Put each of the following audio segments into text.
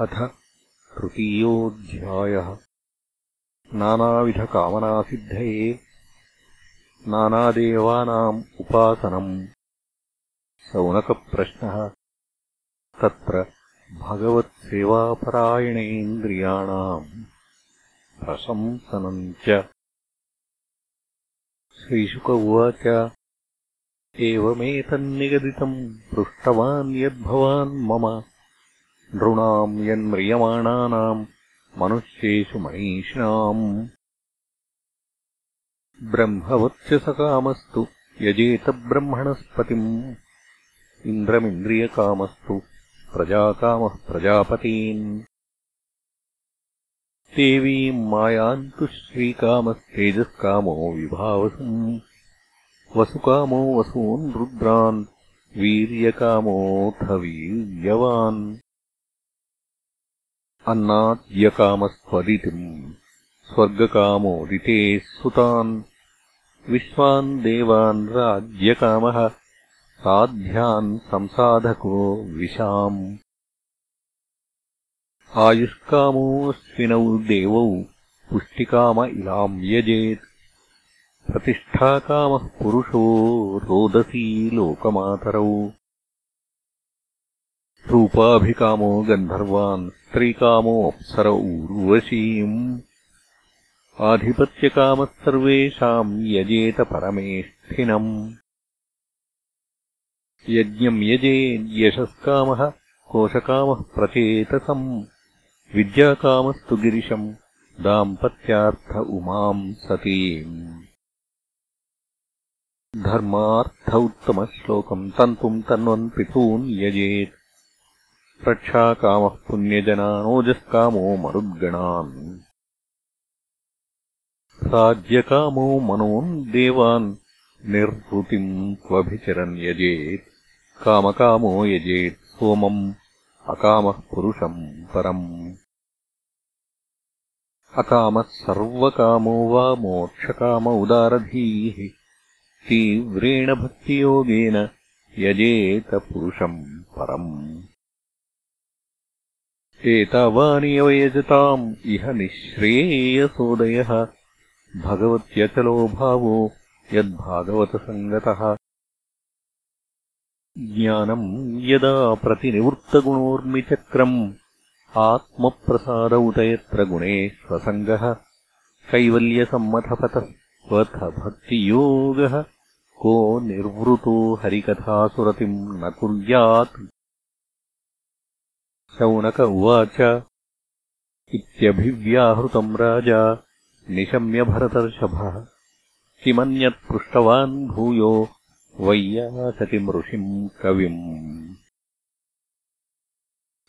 अथ तृतीयोऽध्यायः। नानाविधकामनासिद्धये नानादेवानाम् उपासनम्। सौनकप्रश्नः तत्र भगवत्सेवापरायणेन्द्रियाणाम् प्रशंसनम् च। श्रीशुक उवाच एवमेतन्निगदितम् पृष्टवान् यद्भवान् मम नृणाम् यन्म्रियमाणानाम् मनुष्येषु मनीषिणाम्। ब्रह्मवत्यसकामस्तु यजेतब्रह्मणस्पतिम् इन्द्रमिन्द्रियकामस्तु प्रजाकामः प्रजापतीन्। देवीम् मायाम् तु श्रीकामस्तेजःकामो विभावसुम्। वसुकामो वसून् रुद्रान् वीर्यकामोऽथ वीर्यवान् अन्नाद्यकामस्त्वदितिम् स्वर्गकामोदितेः सुतान्। विश्वान् देवान् राज्यकामः। साध्यान् संसाधको विशाम्। आयुष्कामोऽश्विनौ देवौ। पुष्टिकाम इलाम् यजेत्। प्रतिष्ठाकामः पुरुषो रोदसी लोकमातरौ। रूपाभिकामो गन्धर्वान् स्त्रीकामोऽप्सर ऊर्वशीम् आधिपत्यकामः सर्वेषाम् यजेत परमेष्ठिनम्। यज्ञम् यजेद्यशस्कामः कोशकामः प्रचेतसम्। विद्याकामस्तु गिरिशम् दाम्पत्यार्थ उमाम् सतीम्। धर्मार्थ उत्तमश्लोकम् तन्तुम् तन्वन् पितॄन् यजेत् रक्षाकामः पुण्यजनानोजःकामो मरुद्गणान्। राज्यकामो मनोन् देवान् निर्वृतिम् क्वभिचरन् यजेत्। कामकामो यजेत् सोमम् अकामः पुरुषम् परम्। अकामः सर्वकामो वा मोक्षकाम उदारधीः। तीव्रेण भक्तियोगेन यजेत पुरुषम् परम् एतावानि अवयजताम्। इह निःश्रेयसोदयः। भगवत्यचलो भावो यद्भागवतसङ्गतः। ज्ञानम् यदा प्रतिनिवृत्तगुणोर्मिचक्रम्। आत्मप्रसाद उत यत्र गुणेष्वसङ्गः कैवल्यसम्मथपथस्वथभक्तियोगः को निर्वृतो हरिकथासुरतिम् न कुर्यात् शौनक उवाच। इत्यभिव्याहृतम् राजा निशम्यभरतर्षभः किमन्यत्पृष्टवान् भूयो वय्यासतिमृषिम् कविम्।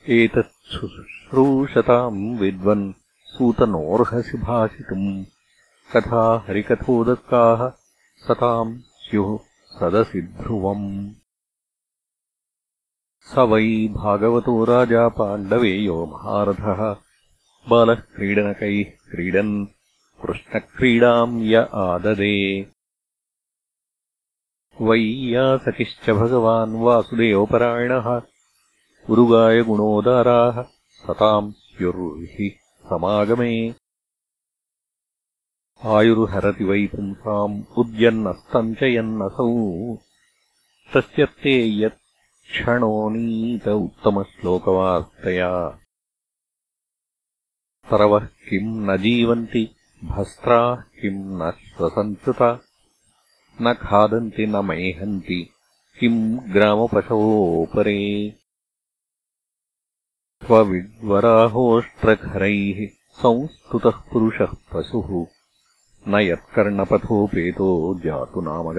एतच्छुश्रूषताम् विद्वन् सूतनोऽर्हसि भाषितुम् कथा हरिकथोदत्ताः सताम् स्युः सदसि ध्रुवम् स वै भागवतो राजा पाण्डवेयो महारथः बालः क्रीडनकैः क्रीडन् कृष्णक्रीडाम् य आददे। वैयासकिश्च भगवान् वासुदेवपरायणः उरुगायगुणोदाराः सताम् स्युर्हि समागमे। आयुर्हरति वै पुंसाम् उद्यन्नस्तञ्चयन्नसौ तस्यर्थे यत् क्षणोनीत उत्तमश्लोकवार्तया। तरवः किम् न जीवन्ति भस्त्राः किम् न श्वसन्तुत न खादन्ति न मेहन्ति किम् ग्रामपशवोपरे। स्वविड्वराहोष्ट्रखरैः संस्तुतः पुरुषः पशुः न यत्कर्णपथोपेतो जातु नाम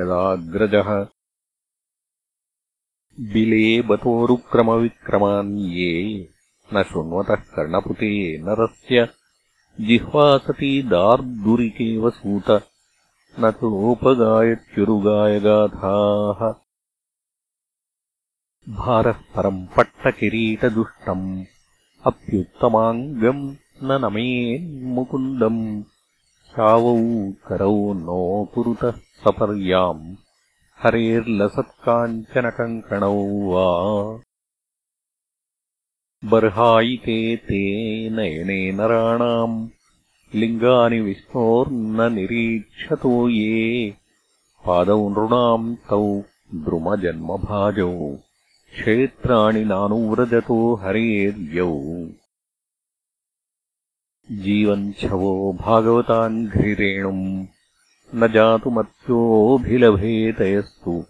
गदाग्रजः बिलेबतोरुक्रमविक्रमान् ये न शृण्वतः कर्णपुते नरस्य जिह्वासती दार्दुरिकेव सूत न तोपगायत्युरुगायगाथाः भारः परम् पट्टकिरीटदुष्टम् अप्युत्तमाङ्गम् न नमेन्मुकुन्दम्। शावौ करौ नोकुरुतः सपर्याम् हरेर्लसत्काञ्चनकङ्कणौ वा। बर्हायिते ते नयने नराणाम् लिङ्गानि विष्णोर्न निरीक्षतो ये। पादौ नृणाम् तौ द्रुमजन्मभाजौ क्षेत्राणि नानुव्रजतो हरेर्यौ। जीवञ्छवो भागवताङ्घ्रिरेणुम् न जातुमत्योऽभिलभेतयस्तु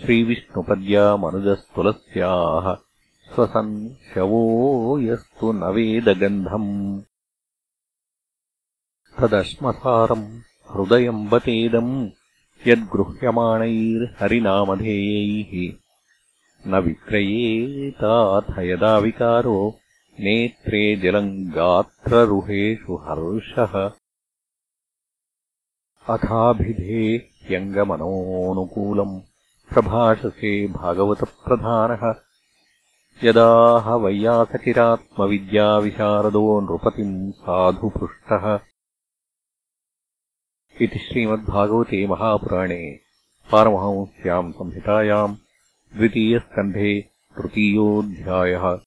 श्रीविष्णुपद्यामनुजस्तुलस्याः स्वसन् शवो यस्तु न वेदगन्धम्। तदश्मसारम् हृदयम् बतेदम् यद्गृह्यमाणैर्हरिनामधेयैः। न विक्रयेताथ यदा विकारो नेत्रे जलम् गात्ररुहेषु हर्षः अथाभिधेह्यङ्गमनोऽनुकूलम् प्रभाषसे भागवतप्रधानः। यदाह वैयासकिरात्मविद्याविशारदो नृपतिम् साधु पृष्टः इति श्रीमद्भागवते महापुराणे पारमहंस्याम् संहितायाम् द्वितीयस्कन्धे तृतीयोऽध्यायः